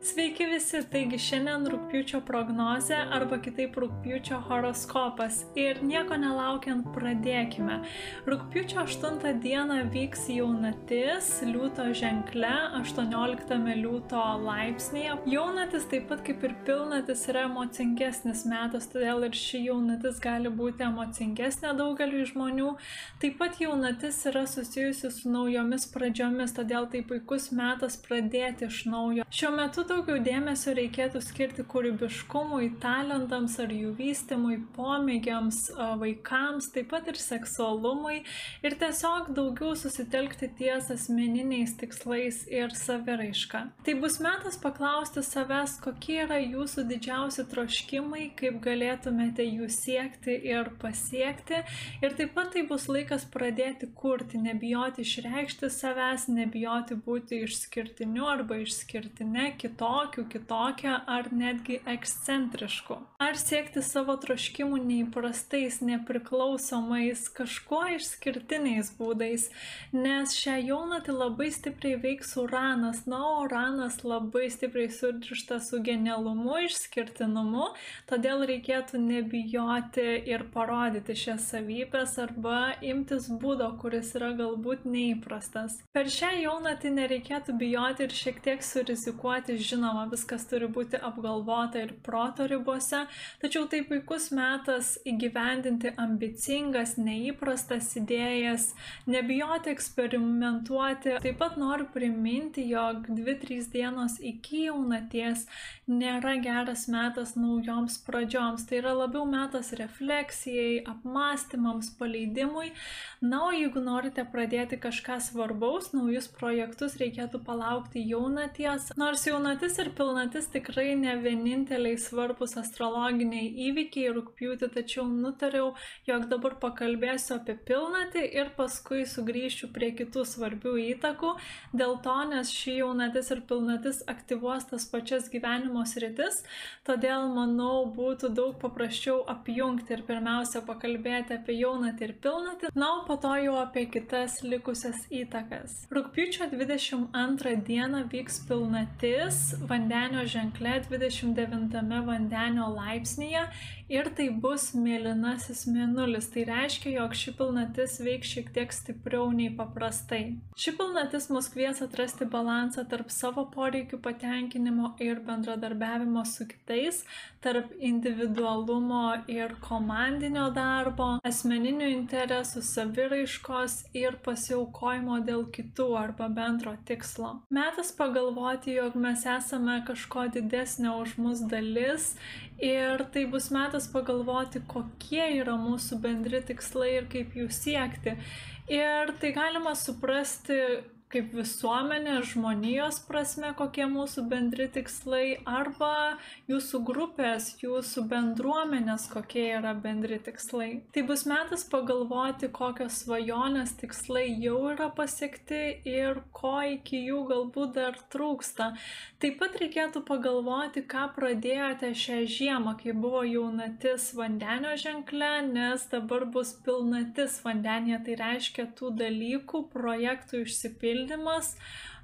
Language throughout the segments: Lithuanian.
Sveiki visi, taigi šiandien rūpiučio prognozė arba kitaip rūpiučio horoskopas. Ir nieko nelaukiant pradėkime. Rūpiučio 8 dieną vyks jaunatis liūto ženkle 18 liūto laipsnėje. Jaunatis taip pat kaip ir pilnatis yra emocingesnis metas, todėl ir ši jaunatis gali būti emocingesnė daugeliu žmonių. Taip pat jaunatis yra susijusi su naujomis pradžiomis, todėl tai puikus metas pradėti iš naujo. Šiuo metu daugiau dėmesio reikėtų skirti kūrybiškumui, talentams ar jų vystimui, pomėgiams, vaikams, taip pat ir seksualumui ir tiesiog daugiau susitelkti ties asmeniniais tikslais ir saviraiška. Tai bus metas paklausti savęs, kokie yra jūsų didžiausi troškimai, kaip galėtumėte jų siekti ir pasiekti. Ir taip pat tai bus laikas pradėti kurti, nebijoti išreikšti savęs, nebijoti būti išskirtiniu arba išskirtine, kitu kitokių, kitokią ar netgi ekscentriškų. Ar siekti savo troškimų neįprastais, nepriklausomais, kažkuo išskirtiniais būdais, nes šią jaunatį labai stipriai veiks uranas, na, uranas labai stipriai surišta su genialumu, išskirtinumu, todėl reikėtų nebijoti ir parodyti šias savybės arba imtis būdo, kuris yra galbūt neįprastas. Per šią jaunatį nereikėtų bijoti ir šiek tiek surizikuoti, žinoma, viskas turi būti apgalvota ir proto ribose, tačiau tai puikus metas įgyvendinti ambicingas, neįprastas idėjas, nebijoti eksperimentuoti. Taip pat noriu priminti, jog 2-3 dienos iki jaunaties nėra geras metas naujoms pradžioms. Tai yra labiau metas refleksijai, apmąstymams, paleidimui. Na, o jeigu norite pradėti kažką svarbaus, naujus projektus, reikėtų palaukti jaunaties. Nors jaunaties Pilnatis ir pilnatis tikrai ne vieninteliai svarbus astrologiniai įvykiai rūpjūti, tačiau nutariau, jog dabar pakalbėsiu apie pilnatį ir paskui sugrįšiu prie kitų svarbių įtakų. Dėl to, nes ši jaunatis ir pilnatis aktyvuos tas pačias gyvenimo sritis, todėl manau būtų daug paprasčiau apjungti ir pirmiausia pakalbėti apie jaunatį ir pilnatį, na, o po to jau apie kitas likusias įtakas. Rūpjūčio 22 dieną vyks pilnatis vandenio ženkle 29 vandenio laipsnėje ir tai bus mėlynasis mėnulis. Tai reiškia, jog ši pilnatis veiks šiek tiek stipriau nei paprastai. Ši pilnatis mus kvies atrasti balansą tarp savo poreikių patenkinimo ir bendradarbiavimo su kitais, tarp individualumo ir komandinio darbo, asmeninių interesų, saviraiškos ir pasiaukojimo dėl kitų arba bendro tikslo. Metas pagalvoti, jog mes esame kažko didesnio už mus dalis ir tai bus metas pagalvoti, kokie yra mūsų bendri tikslai ir kaip jų siekti. Ir tai galima suprasti kaip visuomenė, žmonijos prasme, kokie mūsų bendri tikslai, arba jūsų grupės, jūsų bendruomenės, kokie yra bendri tikslai. Tai bus metas pagalvoti, kokios svajonės tikslai jau yra pasiekti ir ko iki jų galbūt dar trūksta. Taip pat reikėtų pagalvoti, ką pradėjote šią žiemą, kai buvo jaunatis vandenio ženkle, nes dabar bus pilnatis vandenėje, tai reiškia tų dalykų, projektų išsipildyti The most.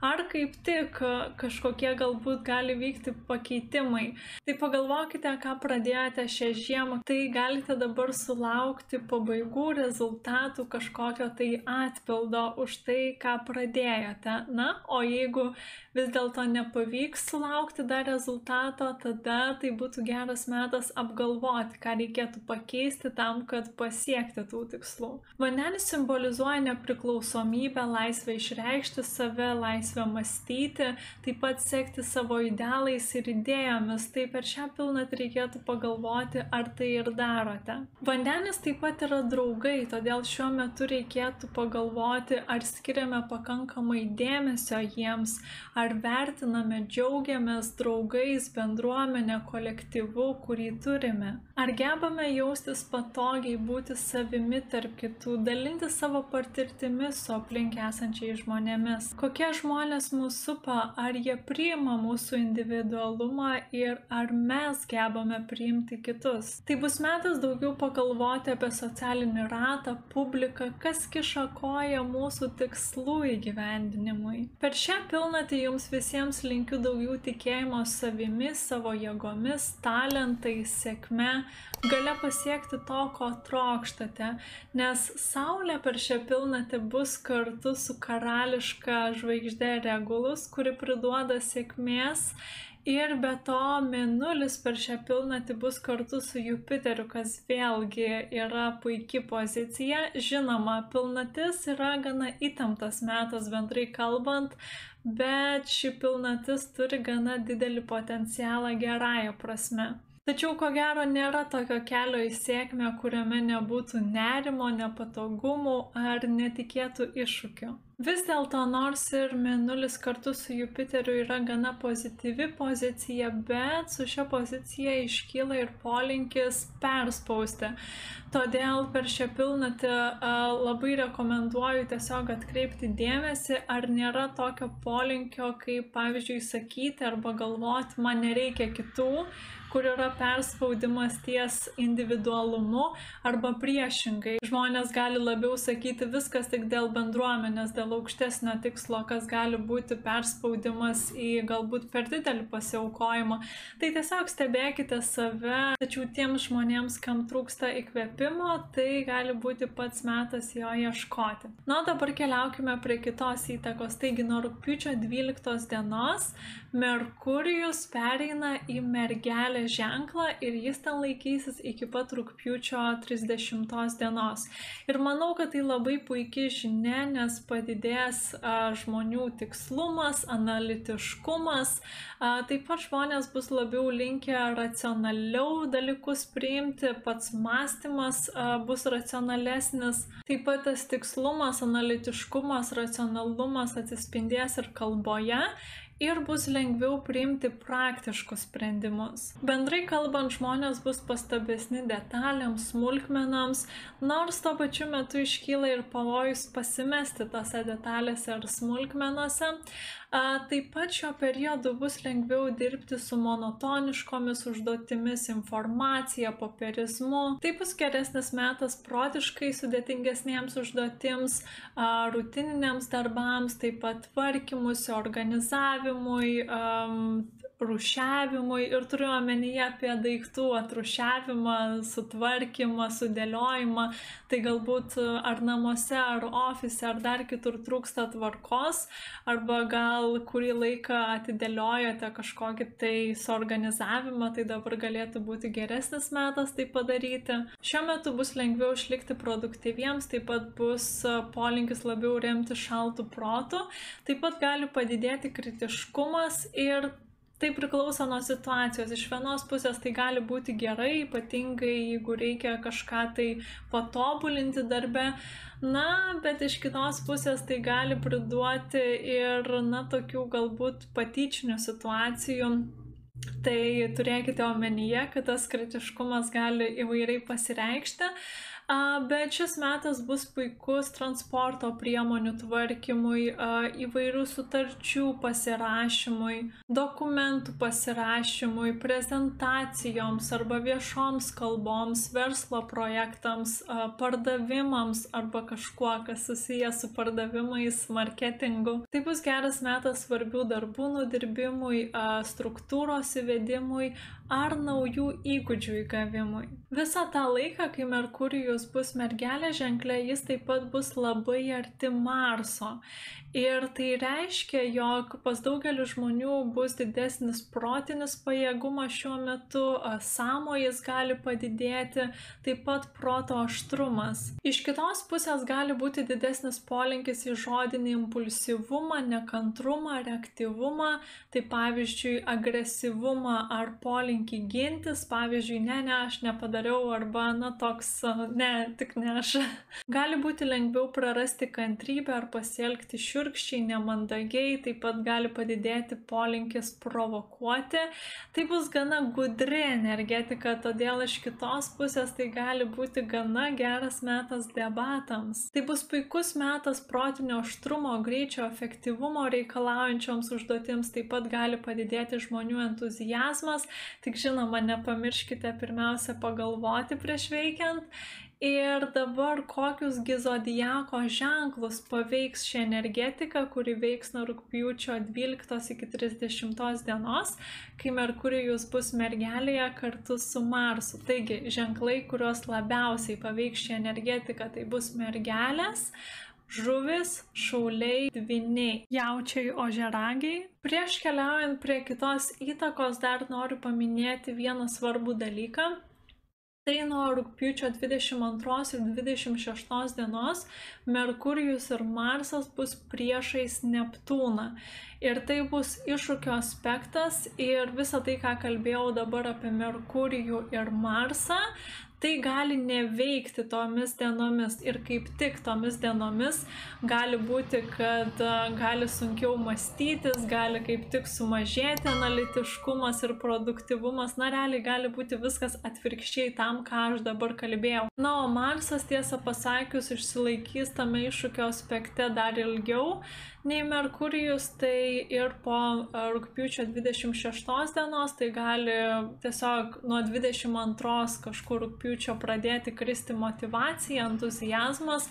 Ar kaip tik kažkokie galbūt gali vykti pakeitimai. Tai pagalvokite, ką pradėjote šią žiemą. Tai galite dabar sulaukti pabaigų rezultatų kažkokio tai atpildo už tai, ką pradėjote. Na, o jeigu vis dėlto nepavyks sulaukti dar rezultato, tada tai būtų geras metas apgalvoti, ką reikėtų pakeisti tam, kad pasiekti tų tikslų. Vandenis simbolizuoja nepriklausomybę, laisvę išreikšti save, laisvę laisvę mąstyti, taip pat sekti savo idealais ir idėjomis. Tai per šią pilnatį reikėtų pagalvoti, ar tai ir darote. Vandenis taip pat yra draugai, todėl šiuo metu reikėtų pagalvoti, ar skiriame pakankamai dėmesio jiems, ar vertiname, džiaugiamės draugais, bendruomenė, kolektyvu, kurį turime. Ar gebame jaustis patogiai, būti savimi tarp kitų, dalinti savo patirtimi su aplink esančiais žmonėmis. Kokie žmonės žmonės mūsų supa, ar jie priima mūsų individualumą ir ar mes gebame priimti kitus. Tai bus metas daugiau pagalvoti apie socialinį ratą, publiką, kas kiša koją mūsų tikslų įgyvendinimui. Per šią pilnatį jums visiems linkiu daugiau tikėjimo savimi, savo jėgomis, talentais, sėkme, gale pasiekti to, ko trokštate, nes Saulė per šią pilnatį bus kartu su karališka žvaigždė Regulus, kuri priduoda sėkmės Ir be to, Mėnulis per šią pilnatį bus kartu su Jupiteriu, kas vėlgi yra puikia pozicija. Žinoma, pilnatis yra gana įtemptas metas bendrai kalbant, bet ši pilnatis turi gana didelį potencialą gerąją prasme. Tačiau ko gero nėra tokio kelio į sėkmę, kuriame nebūtų nerimo, nepatogumų ar netikėtų iššūkių. Vis dėlto, nors ir Mėnulis kartu su Jupiteriu yra gana pozityvi pozicija, bet su šia pozicija iškyla ir polinkis perspausti. Todėl per šią pilnatį labai rekomenduoju tiesiog atkreipti dėmesį, ar nėra tokio polinkio, kaip pavyzdžiui sakyti arba galvoti, man nereikia kitų kur yra perspaudimas ties individualumu arba priešingai. Žmonės gali labiau sakyti viskas tik dėl bendruomenės, dėl aukštesnio tikslo, kas gali būti perspaudimas į galbūt per didelį pasiaukojimą. Tai tiesiog stebėkite save, tačiau tiems žmonėms, kam trūksta įkvėpimo, tai gali būti pats metas jo ieškoti. Na, dabar keliaukime prie kitos įtakos. Taigi nuo rūpiučio 12 dienos Merkurijus pereina į mergelę ženklą ir jis ten laikysis iki pat rūpjūčio 30 dienos. Ir manau, kad tai labai puikia žinia, nes padidės a, žmonių tikslumas, analitiškumas, a, taip pat žmonės bus labiau linkę racionaliau dalykus priimti, pats mąstymas a, bus racionalesnis, taip pat tas tikslumas, analitiškumas, racionalumas atsispindės ir kalboje ir bus lengviau priimti praktiškus sprendimus. Bendrai kalbant, žmonės bus pastabesni detalėms, smulkmenams, nors tuo pačiu metu iškyla ir pavojus pasimesti tose detalėse ar smulkmenose. Taip pat šio periodu bus lengviau dirbti su monotoniškomis užduotimis, informacija, popierizmu. Tai bus geresnis metas protiškai sudėtingesniems užduotims, rutininiams darbams, taip pat tvarkymusi, organizavimui, rušiavimui ir turiu omenyje apie daiktų atrušiavimą, sutvarkymą, sudėliojimą. Tai galbūt ar namuose, ar ofise, ar dar kitur trūksta tvarkos, arba gal kurį laiką atidėliojote kažkokį tai suorganizavimą, tai dabar galėtų būti geresnis metas tai padaryti. Šiuo metu bus lengviau išlikti produktyviems, taip pat bus polinkis labiau remti šaltų protų, taip pat gali padidėti kritiškumas ir Tai priklauso nuo situacijos. Iš vienos pusės tai gali būti gerai, ypatingai jeigu reikia kažką tai patobulinti darbe, na, bet iš kitos pusės tai gali priduoti ir, na, tokių galbūt patyčinių situacijų. Tai turėkite omenyje, kad tas kritiškumas gali įvairiai pasireikšti. Bet šis metas bus puikus transporto priemonių tvarkymui, įvairių sutarčių pasirašymui, dokumentų pasirašymui, prezentacijoms arba viešoms kalboms, verslo projektams, pardavimams arba kažkuo, kas susijęs su pardavimais, marketingu. Tai bus geras metas svarbių darbų nudirbimui, struktūros įvedimui ar naujų įgūdžių įgavimui. Visą tą laiką, kai Merkurijus Merkurijus bus mergelė ženklė, jis taip pat bus labai arti Marso. Ir tai reiškia, jog pas daugelį žmonių bus didesnis protinis pajėgumas šiuo metu, sąmojas gali padidėti, taip pat proto aštrumas. Iš kitos pusės gali būti didesnis polinkis į žodinį impulsyvumą, nekantrumą, reaktyvumą, tai pavyzdžiui agresyvumą ar polinkį gintis, pavyzdžiui, ne, ne, aš nepadariau, arba, na, toks, ne, Ne, tik ne aš. Gali būti lengviau prarasti kantrybę ar pasielgti šiurkščiai, nemandagiai, taip pat gali padidėti polinkis provokuoti. Tai bus gana gudri energetika, todėl iš kitos pusės tai gali būti gana geras metas debatams. Tai bus puikus metas protinio aštrumo, greičio, efektyvumo reikalaujančioms užduotims, taip pat gali padidėti žmonių entuzijazmas. Tik žinoma, nepamirškite pirmiausia pagalvoti prieš veikiant. Ir dabar kokius gizodijako ženklus paveiks ši energetika, kuri veiks nuo rūpjūčio 12 iki 30 dienos, kai Merkurijus bus mergelėje kartu su Marsu. Taigi, ženklai, kuriuos labiausiai paveiks ši energetika, tai bus mergelės, žuvis, šauliai, dviniai, jaučiai, ožeragiai. Prieš keliaujant prie kitos įtakos dar noriu paminėti vieną svarbų dalyką. Tai nuo rūpiučio 22 ir 26 dienos Merkurijus ir Marsas bus priešais Neptūną. Ir tai bus iššūkio aspektas ir visa tai, ką kalbėjau dabar apie Merkurijų ir Marsą, tai gali neveikti tomis dienomis ir kaip tik tomis dienomis gali būti, kad gali sunkiau mąstytis, gali kaip tik sumažėti analitiškumas ir produktivumas, na realiai gali būti viskas atvirkščiai tam, ką aš dabar kalbėjau. Na, o Marsas tiesą pasakius išsilaikys tame iššūkio aspekte dar ilgiau, nei Merkurijus, tai ir po rūpiučio 26 dienos, tai gali tiesiog nuo 22 kažkur rūpiučio pradėti kristi motivacija, entuzijazmas,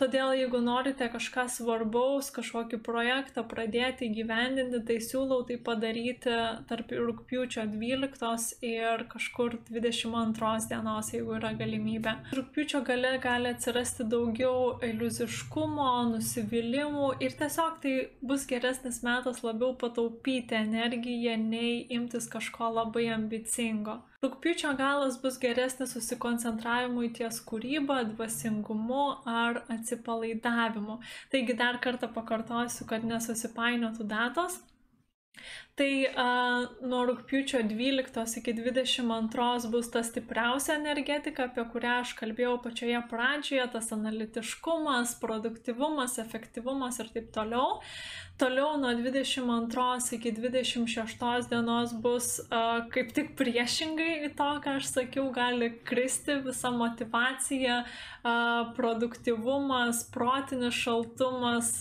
Todėl jeigu norite kažką svarbaus, kažkokį projektą pradėti įgyvendinti, tai siūlau tai padaryti tarp rūpiučio 12 ir kažkur 22 dienos, jeigu yra galimybė. Rūpiučio gale gali atsirasti daugiau iliuziškumo, nusivylimų ir tiesiog tai bus geresnis metas labiau pataupyti energiją, nei imtis kažko labai ambicingo. Rūpiučio galas bus geresnis susikoncentravimui ties kūryba, dvasingumu ar atsipalaidavimu. Taigi dar kartą pakartosiu, kad nesusipainiotų datos. Tai uh, nuo rūpiučio 12 iki 22 bus ta stipriausia energetika, apie kurią aš kalbėjau pačioje pradžioje, tas analitiškumas, produktivumas, efektyvumas ir taip toliau. Toliau nuo 22 iki 26 dienos bus uh, kaip tik priešingai to, ką aš sakiau, gali kristi visa motivacija, uh, produktivumas, protinis šaltumas,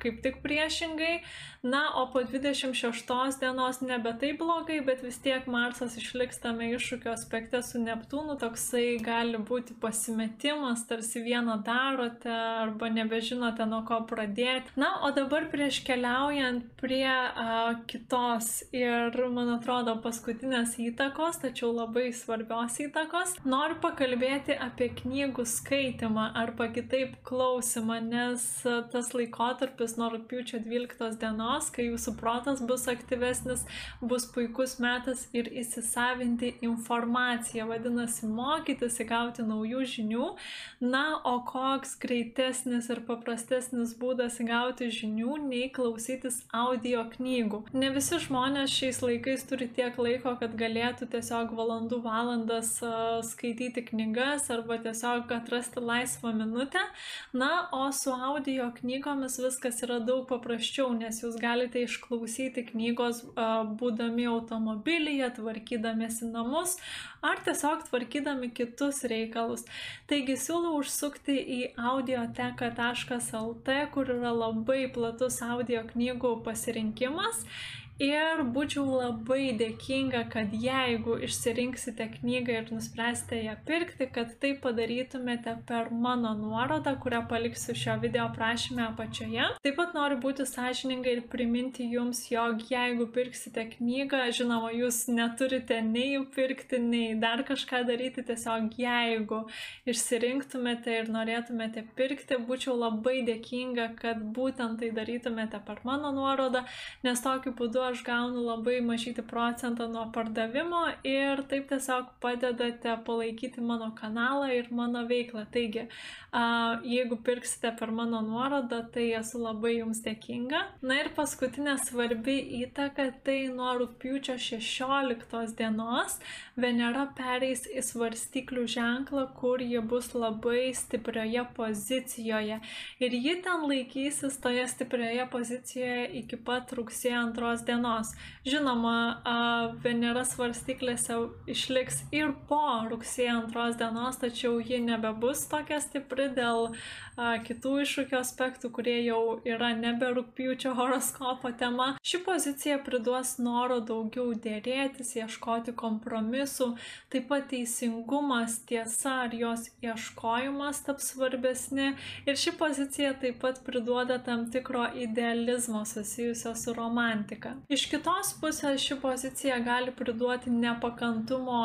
kaip tik priešingai. Na, o po 26 dienos nebe taip blogai, bet vis tiek Marsas išliks tame iššūkio aspekte su Neptūnu, toksai gali būti pasimetimas, tarsi vieną darote arba nebežinote nuo ko pradėti. Na, o dabar prieš keliaujant prie a, kitos ir, man atrodo, paskutinės įtakos, tačiau labai svarbios įtakos, noriu pakalbėti apie knygų skaitimą arba kitaip klausimą, nes tas laikotarpis nuo rūpiučio 12 dienos, kai jūsų protas bus aktyvesnis, bus puikus metas ir įsisavinti informaciją, vadinasi, mokytis, įgauti naujų žinių. Na, o koks greitesnis ir paprastesnis būdas įgauti žinių nei klausytis audio knygų. Ne visi žmonės šiais laikais turi tiek laiko, kad galėtų tiesiog valandų valandas skaityti knygas arba tiesiog atrasti laisvą minutę. Na, o su audio knygomis viskas yra daug paprasčiau, nes jūs galite išklausyti knygos būdami automobilyje, tvarkydamėsi namus ar tiesiog tvarkydami kitus reikalus. Taigi siūlau užsukti į audioteka.lt, kur yra labai platus audio knygų pasirinkimas Ir būčiau labai dėkinga, kad jeigu išsirinksite knygą ir nuspręsite ją pirkti, kad tai padarytumėte per mano nuorodą, kurią paliksiu šio video aprašymę apačioje. Taip pat noriu būti sąžininga ir priminti jums, jog jeigu pirksite knygą, žinoma, jūs neturite nei pirkti, nei dar kažką daryti, tiesiog jeigu išsirinktumėte ir norėtumėte pirkti, būčiau labai dėkinga, kad būtent tai darytumėte per mano nuorodą, nes tokiu būdu aš gaunu labai mažyti procentą nuo pardavimo ir taip tiesiog padedate palaikyti mano kanalą ir mano veiklą. Taigi, jeigu pirksite per mano nuorodą, tai esu labai jums dėkinga. Na ir paskutinė svarbi įtaka, tai nuo rūpiučio 16 dienos Venera pereis į svarstyklių ženklą, kur ji bus labai stiprioje pozicijoje. Ir ji ten laikysis toje stiprioje pozicijoje iki pat rugsėjo antros dienos. Žinoma, Venera svarstyklėse išliks ir po rugsėjo antros dienos, tačiau ji nebebus tokia stipri dėl a, kitų iššūkio aspektų, kurie jau yra nebe rūpjūčio horoskopo tema. Ši pozicija priduos noro daugiau dėrėtis, ieškoti kompromisų, taip pat teisingumas, tiesa ar jos ieškojimas taps svarbesni ir ši pozicija taip pat priduoda tam tikro idealizmo susijusio su romantika. Iš kitos pusės ši pozicija gali priduoti nepakantumo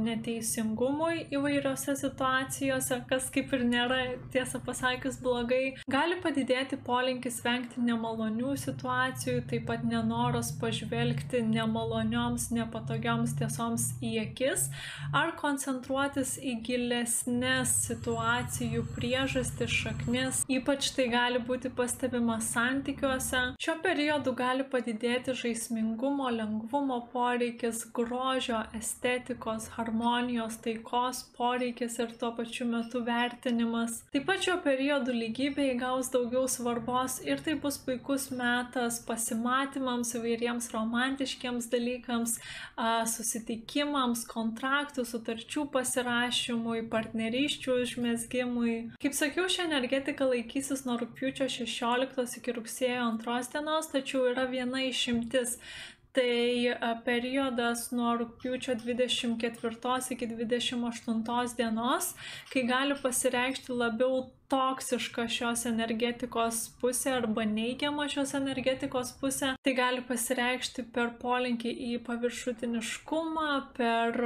neteisingumui įvairiose situacijose, kas kaip ir nėra tiesą pasakius blogai. Gali padidėti polinkis vengti nemalonių situacijų, taip pat nenoras pažvelgti nemalonioms, nepatogioms tiesoms į akis, ar koncentruotis į gilesnės situacijų priežastis, šaknis. Ypač tai gali būti pastebima santykiuose. Šiuo periodu gali padidėti žaismingumo, lengvumo poreikis, grožio, estetikos, harmonijos, taikos poreikis ir tuo pačiu metu vertinimas. Taip pat šiuo periodu lygybė įgaus daugiau svarbos ir tai bus puikus metas pasimatymams, įvairiems romantiškiams dalykams, susitikimams, kontraktų, sutarčių pasirašymui, partnerysčių užmėsgymui. Kaip sakiau, ši energetika laikysis nuo rūpiučio 16 iki rugsėjo 2 dienos, tačiau yra viena išimtis. Tai periodas nuo rūpiučio 24 iki 28 dienos, kai gali pasireikšti labiau toksiška šios energetikos pusė arba neigiama šios energetikos pusė. Tai gali pasireikšti per polinkį į paviršutiniškumą, per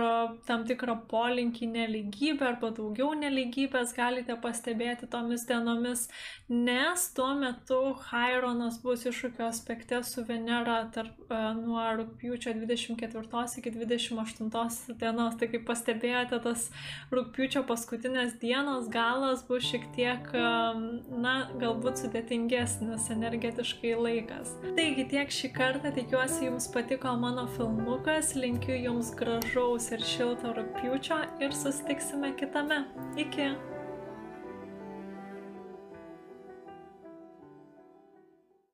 tam tikrą polinkį neligybę arba daugiau neligybės galite pastebėti tomis dienomis, nes tuo metu Chironas bus iššūkio aspekte su Venera tarp, uh, nuo rūpjūčio 24 iki 28 dienos. Tai kaip pastebėjote, tas rūpjūčio paskutinės dienos galas bus šiek tiek tiek, na, galbūt sudėtingesnis energetiškai laikas. Taigi tiek šį kartą, tikiuosi jums patiko mano filmukas, linkiu jums gražaus ir šilto rūpiučio ir susitiksime kitame. Iki!